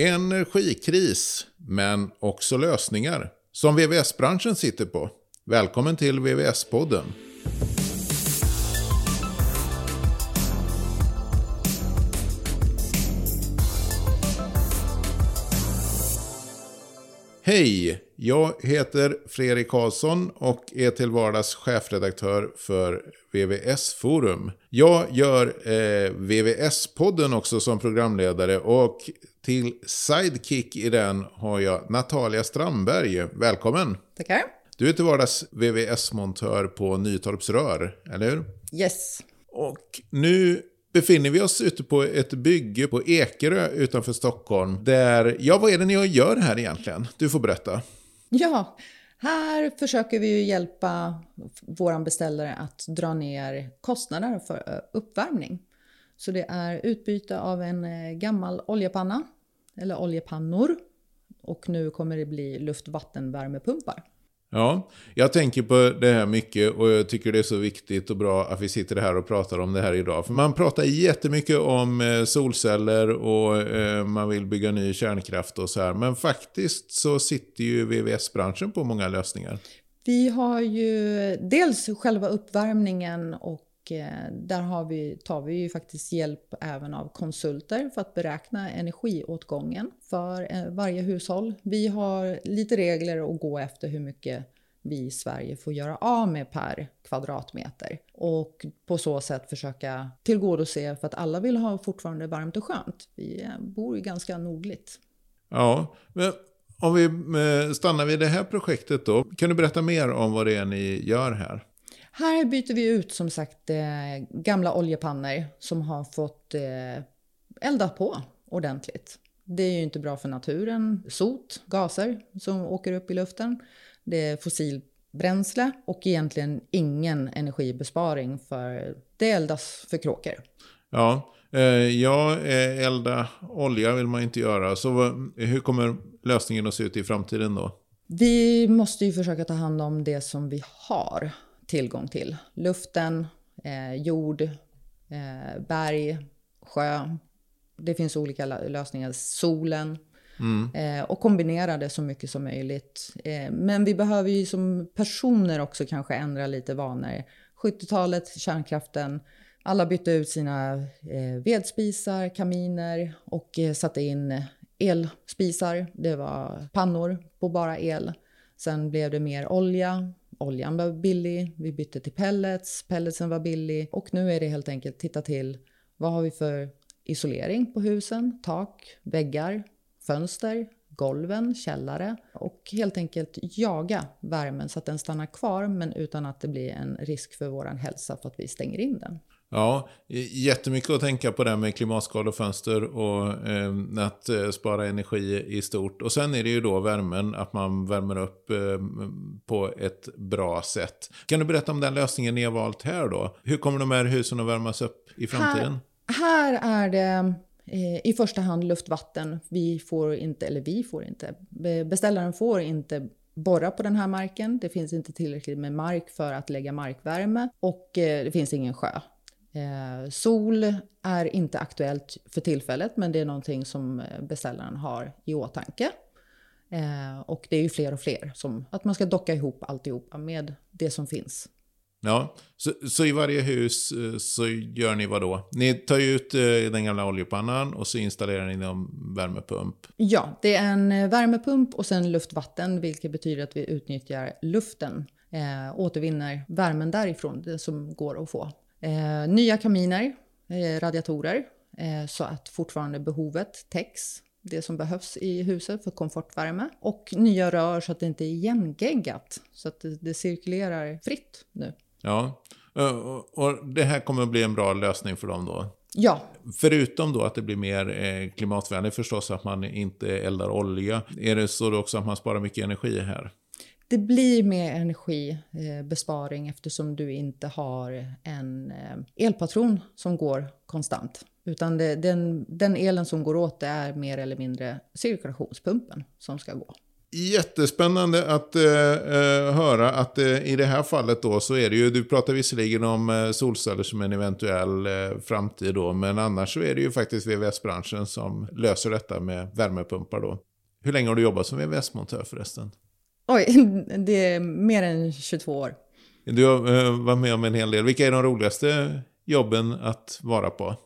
Energikris, men också lösningar. Som VVS-branschen sitter på. Välkommen till VVS-podden. Hej! Jag heter Fredrik Karlsson och är till vardags chefredaktör för VVS Forum. Jag gör eh, VVS-podden också som programledare och till sidekick i den har jag Natalia Strandberg. Välkommen! Tackar! Du är till vardags VVS-montör på Nytorps Rör, eller hur? Yes. Och nu befinner vi oss ute på ett bygge på Ekerö utanför Stockholm. Där, ja vad är det ni gör här egentligen? Du får berätta. Ja, här försöker vi hjälpa våra beställare att dra ner kostnader för uppvärmning. Så det är utbyte av en eh, gammal oljepanna eller oljepannor och nu kommer det bli luft-vattenvärmepumpar. Ja, jag tänker på det här mycket och jag tycker det är så viktigt och bra att vi sitter här och pratar om det här idag. För man pratar jättemycket om eh, solceller och eh, man vill bygga ny kärnkraft och så här. Men faktiskt så sitter ju VVS-branschen på många lösningar. Vi har ju dels själva uppvärmningen och Eh, där har vi, tar vi ju faktiskt hjälp även av konsulter för att beräkna energiåtgången för eh, varje hushåll. Vi har lite regler att gå efter hur mycket vi i Sverige får göra av med per kvadratmeter och på så sätt försöka tillgodose för att alla vill ha fortfarande varmt och skönt. Vi eh, bor ju ganska nordligt. Ja, men om vi stannar vid det här projektet då. Kan du berätta mer om vad det är ni gör här? Här byter vi ut som sagt eh, gamla oljepannor som har fått eh, elda på ordentligt. Det är ju inte bra för naturen. Sot, gaser som åker upp i luften. Det är fossilbränsle och egentligen ingen energibesparing för det eldas för kråkor. Ja, eh, ja elda olja vill man inte göra. Så hur kommer lösningen att se ut i framtiden då? Vi måste ju försöka ta hand om det som vi har tillgång till. Luften, eh, jord, eh, berg, sjö. Det finns olika lösningar. Solen. Mm. Eh, och kombinera det så mycket som möjligt. Eh, men vi behöver ju som personer också kanske ändra lite vanor. 70-talet, kärnkraften. Alla bytte ut sina eh, vedspisar, kaminer och eh, satte in elspisar. Det var pannor på bara el. Sen blev det mer olja, oljan var billig, vi bytte till pellets, pelletsen var billig och nu är det helt enkelt titta till vad har vi för isolering på husen, tak, väggar, fönster, golven, källare och helt enkelt jaga värmen så att den stannar kvar men utan att det blir en risk för vår hälsa för att vi stänger in den. Ja, jättemycket att tänka på det med klimatskadefönster och eh, att eh, spara energi i stort. Och sen är det ju då värmen, att man värmer upp eh, på ett bra sätt. Kan du berätta om den lösningen ni har valt här då? Hur kommer de här husen att värmas upp i framtiden? Här, här är det eh, i första hand luftvatten. Vi får inte, eller vi får inte, beställaren får inte borra på den här marken. Det finns inte tillräckligt med mark för att lägga markvärme och eh, det finns ingen sjö. Eh, sol är inte aktuellt för tillfället, men det är någonting som eh, beställaren har i åtanke. Eh, och det är ju fler och fler, som att man ska docka ihop alltihopa med det som finns. Ja, så, så, i varje hus eh, så gör ni vad då? Ni tar ut eh, den gamla oljepannan och så installerar ni en värmepump? Ja, det är en värmepump och sen luftvatten, vilket betyder att vi utnyttjar luften. Eh, återvinner värmen därifrån, det som går att få. Eh, nya kaminer, eh, radiatorer, eh, så att fortfarande behovet täcks. Det som behövs i huset för komfortvärme. Och nya rör så att det inte är igengeggat. Så att det, det cirkulerar fritt nu. Ja, och det här kommer att bli en bra lösning för dem då? Ja. Förutom då att det blir mer klimatvänligt förstås, att man inte eldar olja. Är det så också att man sparar mycket energi här? Det blir mer energibesparing eh, eftersom du inte har en eh, elpatron som går konstant. Utan det, den, den elen som går åt det är mer eller mindre cirkulationspumpen som ska gå. Jättespännande att eh, eh höra att eh, i det här fallet då så är det ju, du pratar visserligen om solceller som en eventuell framtid då, men annars så är det ju faktiskt VVS-branschen som löser detta med värmepumpar då. Hur länge har du jobbat som VVS-montör förresten? Oj, det är mer än 22 år. Du har varit med om en hel del. Vilka är de roligaste jobben att vara på?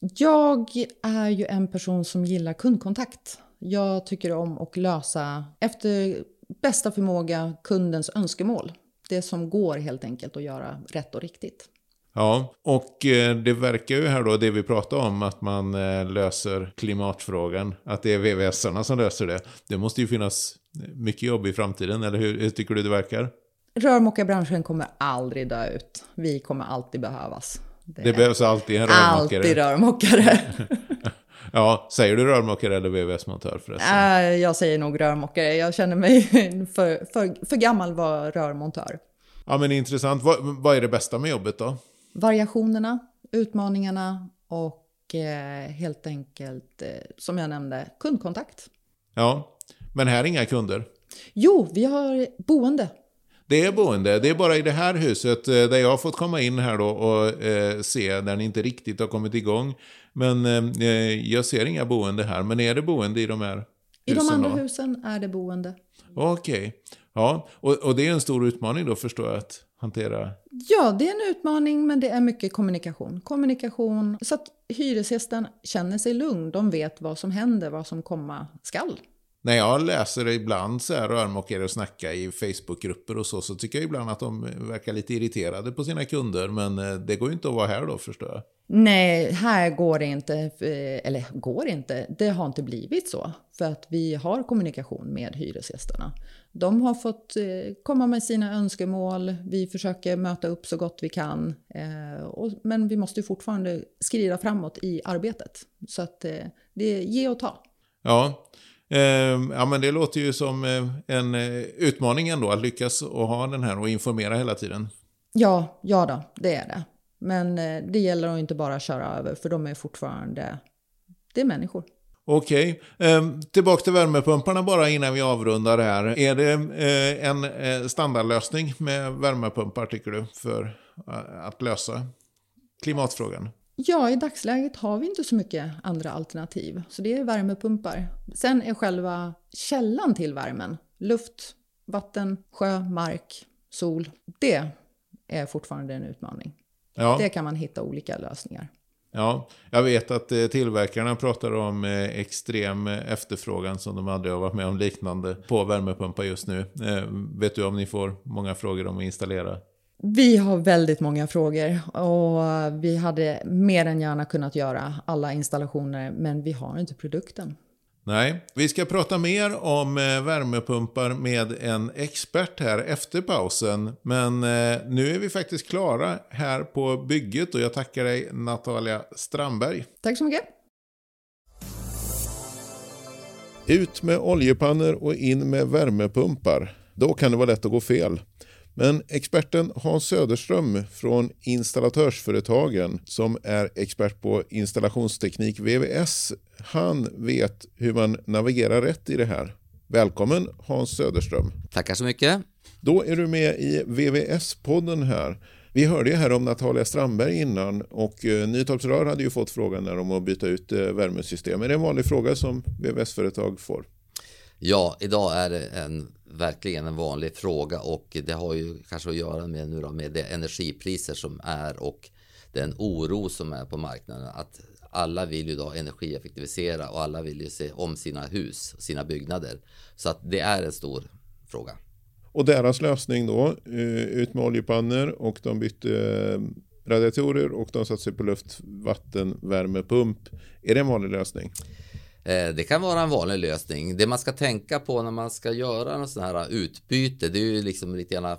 Jag är ju en person som gillar kundkontakt. Jag tycker om att lösa efter bästa förmåga kundens önskemål. Det som går helt enkelt att göra rätt och riktigt. Ja, och eh, det verkar ju här då, det vi pratar om, att man eh, löser klimatfrågan. Att det är VVS-arna som löser det. Det måste ju finnas mycket jobb i framtiden, eller hur, hur tycker du det verkar? Rörmokarbranschen kommer aldrig dö ut. Vi kommer alltid behövas. Det, det behövs alltid en rörmokare. Alltid rörmokare. ja, säger du rörmokare eller VVS-montör förresten? Äh, jag säger nog rörmokare. Jag känner mig för, för, för gammal var rörmontör. Ja, men intressant. Vad, vad är det bästa med jobbet då? Variationerna, utmaningarna och eh, helt enkelt, eh, som jag nämnde, kundkontakt. Ja, men här är inga kunder? Jo, vi har boende. Det är boende. Det är bara i det här huset eh, där jag har fått komma in här då och eh, se där ni inte riktigt har kommit igång. Men eh, jag ser inga boende här. Men är det boende i de här I husen? I de andra då? husen är det boende. Okej. Okay. Ja, och, och det är en stor utmaning då förstår jag att hantera? Ja, det är en utmaning men det är mycket kommunikation. Kommunikation så att hyresgästen känner sig lugn. De vet vad som händer, vad som komma skall när jag läser ibland så här rörmokare och snacka i Facebookgrupper och så, så tycker jag ibland att de verkar lite irriterade på sina kunder. Men eh, det går ju inte att vara här då förstår jag. Nej, här går det inte, eh, eller går inte, det har inte blivit så. För att vi har kommunikation med hyresgästerna. De har fått eh, komma med sina önskemål, vi försöker möta upp så gott vi kan. Men vi måste fortfarande skrida framåt i arbetet. Så att det är ge och ta. Ja, ja, men det låter ju som eh, en eh, utmaning ändå att lyckas och ha den här och informera hela tiden. Ja, ja då, det är det. Men eh, det gäller att inte bara köra över, för de är fortfarande, det är människor. Okej, okay. eh, tillbaka till värmepumparna bara innan vi avrundar här. Är det en standardlösning med värmepumpar tycker du för att lösa klimatfrågan? Ja, i dagsläget har vi inte så mycket andra alternativ. Så det är värmepumpar. Sen är själva källan till värmen luft, vatten, sjö, mark, sol. Det är fortfarande en utmaning. Ja. Det kan man hitta olika lösningar. Ja, jag vet att eh, tillverkarna pratar om eh, extrem eh, efterfrågan som de aldrig har varit med om liknande på värmepumpar just nu. Vet du om ni får många frågor om att installera? Vi har väldigt många frågor och vi hade mer än gärna kunnat göra alla installationer men vi har inte produkten. Nej, vi ska prata mer om eh, värmepumpar med en expert här efter pausen. Men eh, nu är vi faktiskt klara här på bygget och jag tackar dig Natalia Strandberg. Tack så mycket. Ut med oljepannor och in med värmepumpar. Då kan det vara lätt att gå fel. Men experten Hans Söderström från Installatörsföretagen som är expert på installationsteknik VVS, han vet hur man navigerar rätt i det här. Välkommen Hans Söderström. Tackar så mycket. Då är du med i VVS-podden här. Vi hörde ju här om Natalia Strandberg innan och eh, Nytorps Rör hade ju fått frågan om att byta ut eh, värmesystem. Är det en vanlig fråga som VVS-företag får? Ja, idag är det en, verkligen en vanlig fråga och det har ju kanske att göra med, nu då, med de energipriser som är och den oro som är på marknaden. Att alla vill ju då energieffektivisera och alla vill ju se om sina hus, sina byggnader. Så att det är en stor fråga. Och deras lösning då, eh, ut med oljepannor och de bytte eh, radiatorer och de satte sig på luft, vatten, värmepump. Är det en vanlig lösning? Eh, det kan vara en vanlig lösning. Det man ska tänka på när man ska göra en sån här utbyte, det är ju liksom lite grann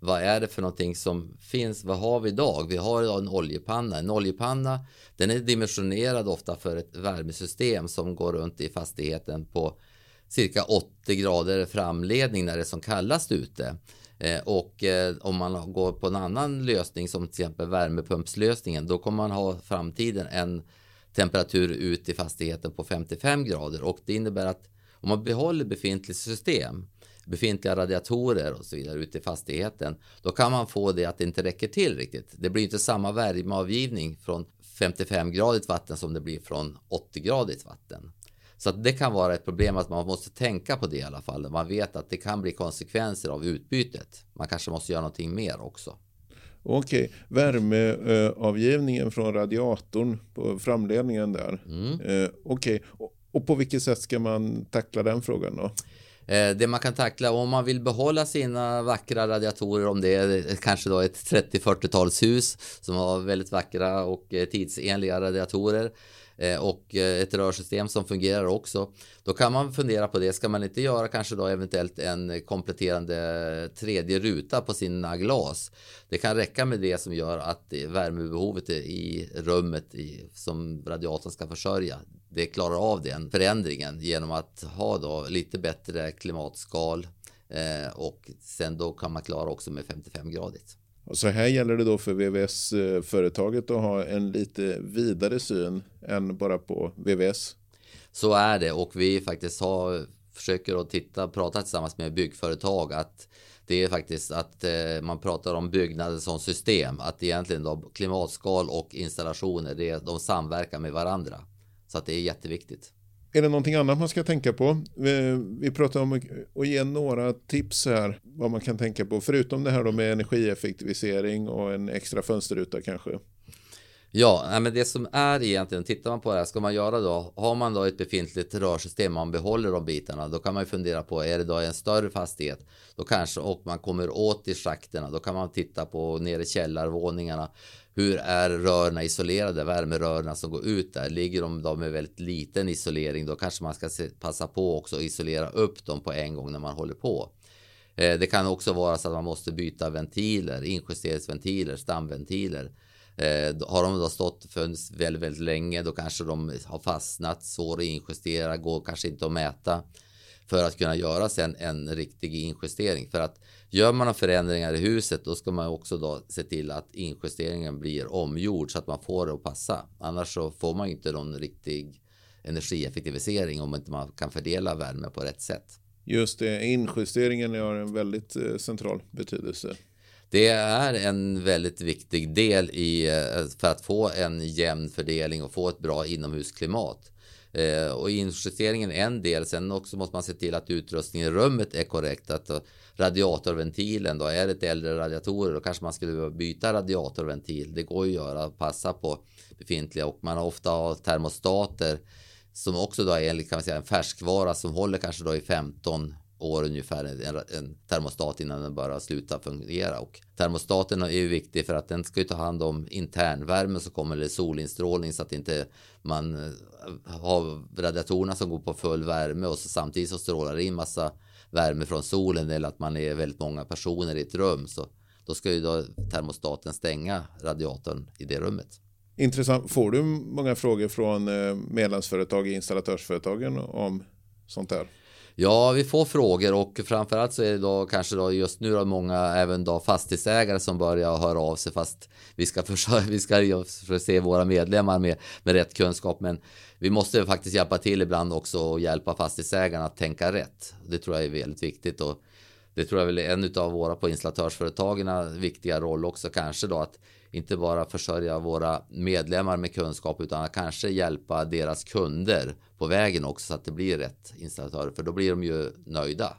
vad är det för någonting som finns? Vad har vi idag? Vi har idag en oljepanna. En oljepanna, den är dimensionerad ofta för ett värmesystem som går runt i fastigheten på cirka 80 grader framledning när det är som kallast ute. Eh, och eh, om man går på en annan lösning som till exempel värmepumpslösningen, då kommer man ha framtiden en temperatur ut i fastigheten på 55 grader och det innebär att Om man behåller befintligt system, befintliga radiatorer och så vidare ute i fastigheten, då kan man få det att det inte räcker till riktigt. Det blir inte samma värmeavgivning från 55-gradigt vatten som det blir från 80-gradigt vatten. Så det kan vara ett problem att man måste tänka på det i alla fall. Man vet att det kan bli konsekvenser av utbytet. Man kanske måste göra någonting mer också. Okej, värmeavgivningen från radiatorn på framledningen där. Mm. Eh, Okej, och på vilket sätt ska man tackla den frågan då? Eh, det man kan tackla om man vill behålla sina vackra radiatorer, om det är kanske då ett 30-40-talshus som har väldigt vackra och eh, tidsenliga radiatorer Eh, och eh, ett rörsystem som fungerar också. Då kan man fundera på det. Ska man inte göra kanske då eventuellt en kompletterande tredje ruta på sina glas? Det kan räcka med det som gör att värmebehovet i rummet som radiatorn ska försörja det klarar av den förändringen genom att ha då lite bättre klimatskal eh, och sen då kan man klara också med 55 gradigt. Så här gäller det då för VVS-företaget eh, att ha en lite vidare syn än bara på VVS? Så är det och vi faktiskt har, försöker att titta, prata tillsammans med byggföretag att det är faktiskt att eh, man pratar om byggnader som system, att egentligen då klimatskal och installationer, det, de samverkar med varandra. Så att det är jätteviktigt. Är det någonting annat man ska tänka på? Vi, vi pratar om att ge några tips här vad man kan tänka på. Förutom det här då med energieffektivisering och en extra fönsterruta kanske. Ja, men det som är egentligen, tittar man på det här, ska man göra då, har man då ett befintligt rörsystem, man behåller de bitarna, då kan man ju fundera på, är det då en större fastighet, då kanske, och man kommer åt i schakterna, då kan man titta på nere i källarvåningarna, hur är rörna isolerade, värmerören som går ut där? Ligger de då med väldigt liten isolering, då kanske man ska se, passa på också att isolera upp dem på en gång när man håller på. Eh, det kan också vara så att man måste byta ventiler, injusteringsventiler, stamventiler. Eh, har de då stått fönst väldigt, väldigt länge, då kanske de har fastnat, svår att injustera, går kanske inte att mäta för att kunna göra sen en riktig injustering. För att Gör man förändringar i huset då ska man också då se till att injusteringen blir omgjord så att man får det att passa. Annars så får man inte någon riktig energieffektivisering om inte man kan fördela värme på rätt sätt. Just det, injusteringen har en väldigt eh, central betydelse. Det är en väldigt viktig del i, eh, för att få en jämn fördelning och få ett bra inomhusklimat. Eh, och injusteringen är en del. Sen också måste man se till att utrustningen i rummet är korrekt. Att eh, radiatorventilen då, är det ett äldre radiatorer då kanske man skulle behöva byta radiatorventil. Det går ju att göra, passa på befintliga och man har ofta termostater som också då är kan man säga, en färskvara som håller kanske då i 15 år ungefär en, en termostat innan den bara slutar fungera. Och termostaten är ju viktig för att den ska ju ta hand om internvärme som kommer eller solinstrålning så att inte man eh, har radiatorerna som går på full värme och så samtidigt så strålar det in massa värme från solen eller att man är väldigt många personer i ett rum så då ska ju då termostaten stänga radiatorn i det rummet. Intressant. Får du många frågor från eh, medlemsföretag i installatörsföretagen om sånt här? Ja, vi får frågor och framförallt så är det då kanske då just nu då många även då fastighetsägare som börjar höra av sig fast vi ska försöka, vi ska förse våra medlemmar med, med rätt kunskap. Men vi måste faktiskt hjälpa till ibland också och hjälpa fastighetsägarna att tänka rätt. Det tror jag är väldigt viktigt och det tror jag väl är en av våra på installatörsföretagen viktiga roll också kanske då att inte bara försörja våra medlemmar med kunskap utan att kanske hjälpa deras kunder på vägen också så att det blir rätt installatörer för då blir de ju nöjda.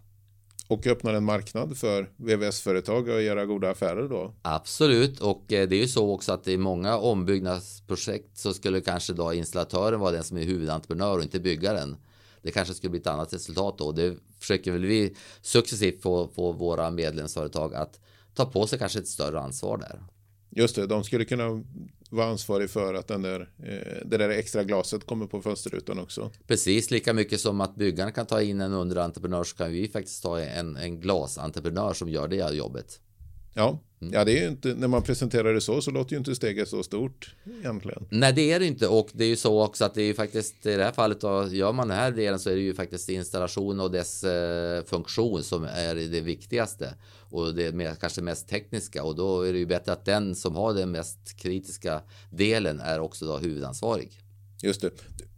Och öppnar en marknad för VVS-företag att göra goda affärer då? Absolut och eh, det är ju så också att i många ombyggnadsprojekt så skulle kanske då installatören vara den som är huvudentreprenör och inte byggaren. Det kanske skulle bli ett annat resultat då. Det försöker väl vi successivt få, få våra medlemsföretag att ta på sig kanske ett större ansvar där. Just det, de skulle kunna vara ansvarig för att den där, eh, det där extra glaset kommer på fönsterrutan också. Precis, lika mycket som att byggaren kan ta in en underentreprenör så kan vi faktiskt ta en, en glasentreprenör som gör det jobbet. Ja, mm. ja det är inte, när man presenterar det så så låter ju inte steget så stort egentligen. Nej, det är det inte och det är ju så också att det är ju faktiskt i det här fallet då, gör man den här delen så är det ju faktiskt installation och dess eh, funktion som är det viktigaste och det är kanske mest tekniska och då är det ju bättre att den som har den mest kritiska delen är också då huvudansvarig. Just det.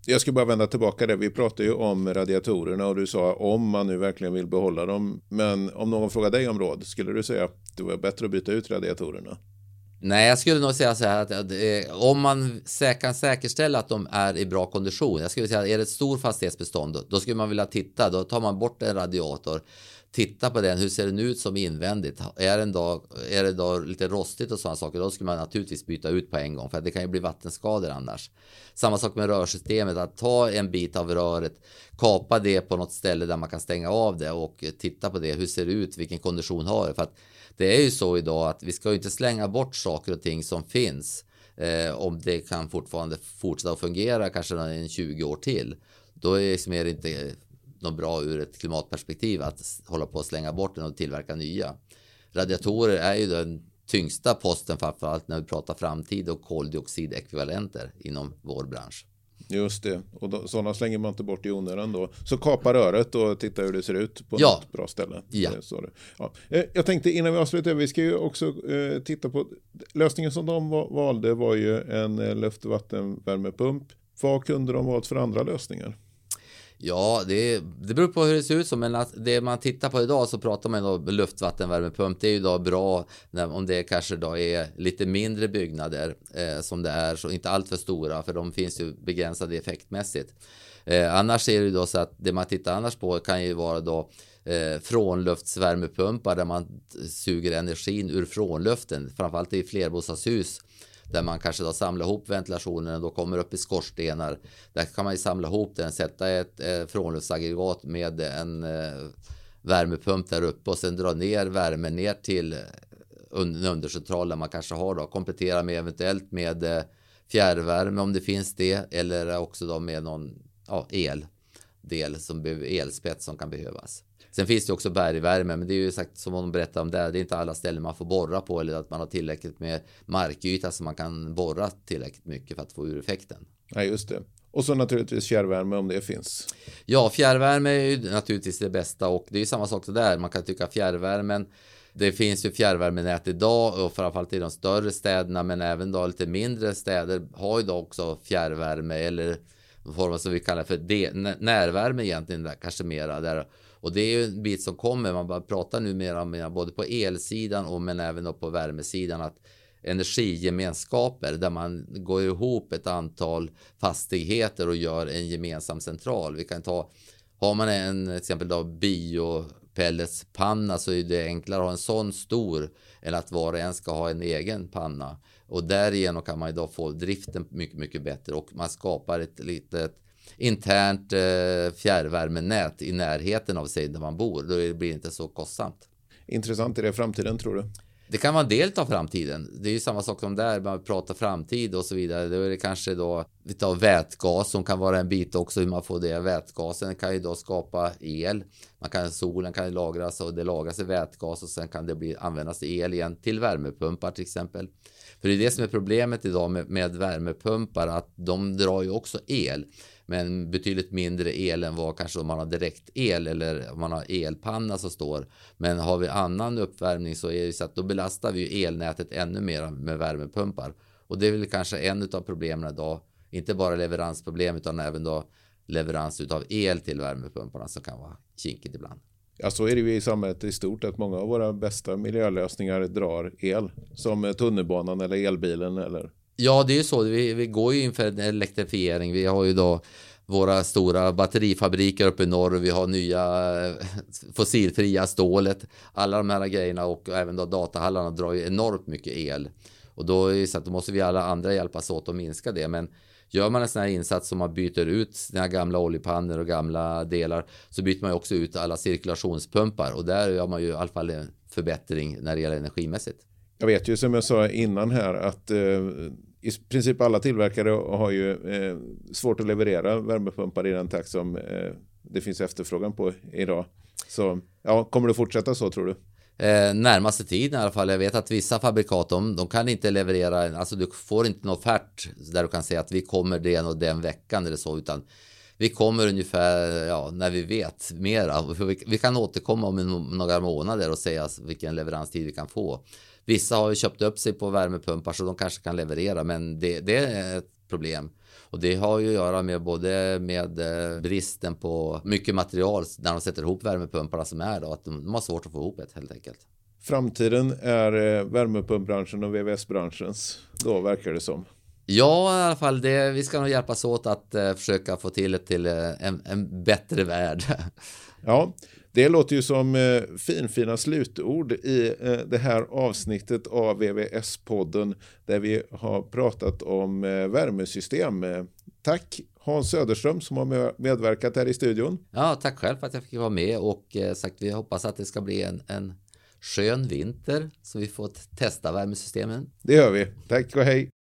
Jag ska bara vända tillbaka det. Vi pratade ju om radiatorerna och du sa om man nu verkligen vill behålla dem. Men om någon frågar dig om råd, skulle du säga att det var bättre att byta ut radiatorerna? Nej, jag skulle nog säga så här att, att eh, om man sä kan säkerställa att de är i bra kondition. Jag skulle säga, att är det ett stort fastighetsbestånd, då, då skulle man vilja titta. Då tar man bort en radiator titta på den, hur ser den ut som invändigt? Är, den då, är det då lite rostigt och sådana saker, då skulle man naturligtvis byta ut på en gång för det kan ju bli vattenskador annars. Samma sak med rörsystemet, att ta en bit av röret, kapa det på något ställe där man kan stänga av det och titta på det, hur ser det ut, vilken kondition har det? För att det är ju så idag att vi ska ju inte slänga bort saker och ting som finns eh, om det kan fortfarande fortsätta att fungera kanske en 20 år till. Då är det, liksom är det inte något bra ur ett klimatperspektiv att hålla på att slänga bort den och tillverka nya. Radiatorer är ju den tyngsta posten framförallt när vi pratar framtid och koldioxidekvivalenter inom vår bransch. Just det, och då, sådana slänger man inte bort i onödan då. Så kapa röret och titta hur det ser ut på ja. ett bra ställe. Ja. Så ja. Eh, jag tänkte innan vi avslutar, vi ska ju också eh, titta på lösningen som de valde var ju en eh, luft och vattenvärmepump. Vad kunde de valt för andra lösningar? Ja, det, det beror på hur det ser ut som, men att det man tittar på idag så pratar man om luftvattenvärmepump. Det är ju då bra när, om det kanske då är lite mindre byggnader eh, som det är, så inte alltför stora, för de finns ju begränsade effektmässigt. Eh, annars är det då så att det man tittar annars på kan ju vara då eh, frånluftsvärmepumpar där man suger energin ur frånluften, framförallt i flerbostadshus där man kanske då samlar ihop ventilationen och då kommer upp i skorstenar. Där kan man ju samla ihop den, sätta ett eh, frånluftsaggregat med en eh, värmepump där uppe och sen dra ner värmen ner till eh, en undercentral där man kanske har då komplettera med eventuellt med eh, fjärrvärme om det finns det eller också då med någon ja, el del som elspets som kan behövas. Sen finns det också bergvärme, men det är ju sagt som de berättade om där. Det är inte alla ställen man får borra på eller att man har tillräckligt med markyta så man kan borra tillräckligt mycket för att få ur effekten. Nej, ja, just det. Och så naturligtvis fjärrvärme om det finns. Ja, fjärrvärme är ju naturligtvis det bästa och det är samma sak där. Man kan tycka fjärrvärmen det finns ju fjärrvärmenät idag och framförallt i de större städerna men även då lite mindre städer har ju då också fjärrvärme eller form som vi kallar för närvärme egentligen kanske mera där och det är ju en bit som kommer. Man bara pratar numera om både på elsidan och men även på värmesidan att energigemenskaper där man går ihop ett antal fastigheter och gör en gemensam central. Vi kan ta, har man en exempel då bio Pelletspanna så är det enklare att ha en sån stor än att var och en ska ha en egen panna. Och därigenom kan man idag få driften mycket, mycket bättre och man skapar ett litet internt eh, fjärrvärmenät i närheten av sig där man bor. Då blir det inte så kostsamt. Intressant. Är det framtiden tror du? Det kan vara en del av framtiden. Det är ju samma sak som där, man pratar framtid och så vidare. Då är det kanske då vi tar vätgas som kan vara en bit också hur man får det. Vätgasen kan ju då skapa el. Man kan, solen kan lagras och det lagras i vätgas och sen kan det bli, användas el igen till värmepumpar till exempel. För det är det som är problemet idag med, med värmepumpar att de drar ju också el men betydligt mindre el än vad kanske om man har direkt el eller om man har elpanna som står. Men har vi annan uppvärmning så är det så att då belastar vi elnätet ännu mer med värmepumpar. Och det är väl kanske en av problemen idag. Inte bara leveransproblem utan även då leverans av el till värmepumparna som kan vara kinkigt ibland. Ja, så är det ju i samhället i stort att många av våra bästa miljölösningar drar el. Som tunnelbanan eller elbilen eller Ja, det är ju så. Vi, vi går ju inför en elektrifiering. Vi har ju då våra stora batterifabriker uppe i norr vi har nya eh, fossilfria stålet. Alla de här grejerna och även då datahallarna drar ju enormt mycket el. Och då, är det så att då måste vi alla andra hjälpas åt att minska det. Men gör man en sån här insats som man byter ut sina gamla oljepannor och gamla delar så byter man ju också ut alla cirkulationspumpar och där gör man ju i alla fall en förbättring när det gäller energimässigt. Jag vet ju som jag sa innan här att eh, i princip alla tillverkare har ju eh, svårt att leverera värmepumpar i den takt som eh, det finns efterfrågan på idag. Så ja, kommer det fortsätta så tror du? Eh, närmaste tiden i alla fall. Jag vet att vissa fabrikat de, de, kan inte leverera, alltså du får inte någon offert där du kan säga att vi kommer den och den veckan eller så, utan vi kommer ungefär ja, när vi vet mera. Vi, vi kan återkomma om några månader och säga vilken leveranstid vi kan få. Vissa har ju köpt upp sig på värmepumpar så de kanske kan leverera men det, det är ett problem. Och det har ju att göra med både med eh, bristen på mycket material när de sätter ihop värmepumparna som är då, att de har svårt att få ihop det helt enkelt. Framtiden är eh, värmepumpbranschen och VVS-branschens, då verkar det som. Ja, i alla fall. Det, vi ska nog hjälpas åt att uh, försöka få till ett till en, en, bättre värld. ja, det låter ju som uh, finfina slutord i uh, det här avsnittet av VVS-podden där vi har pratat om värmesystem. tack Hans Söderström som har medverkat här i studion. Ja, tack själv för att jag fick vara med och sagt vi hoppas att det ska bli en, en skön vinter så vi får testa värmesystemen. Det gör vi. Tack och hej!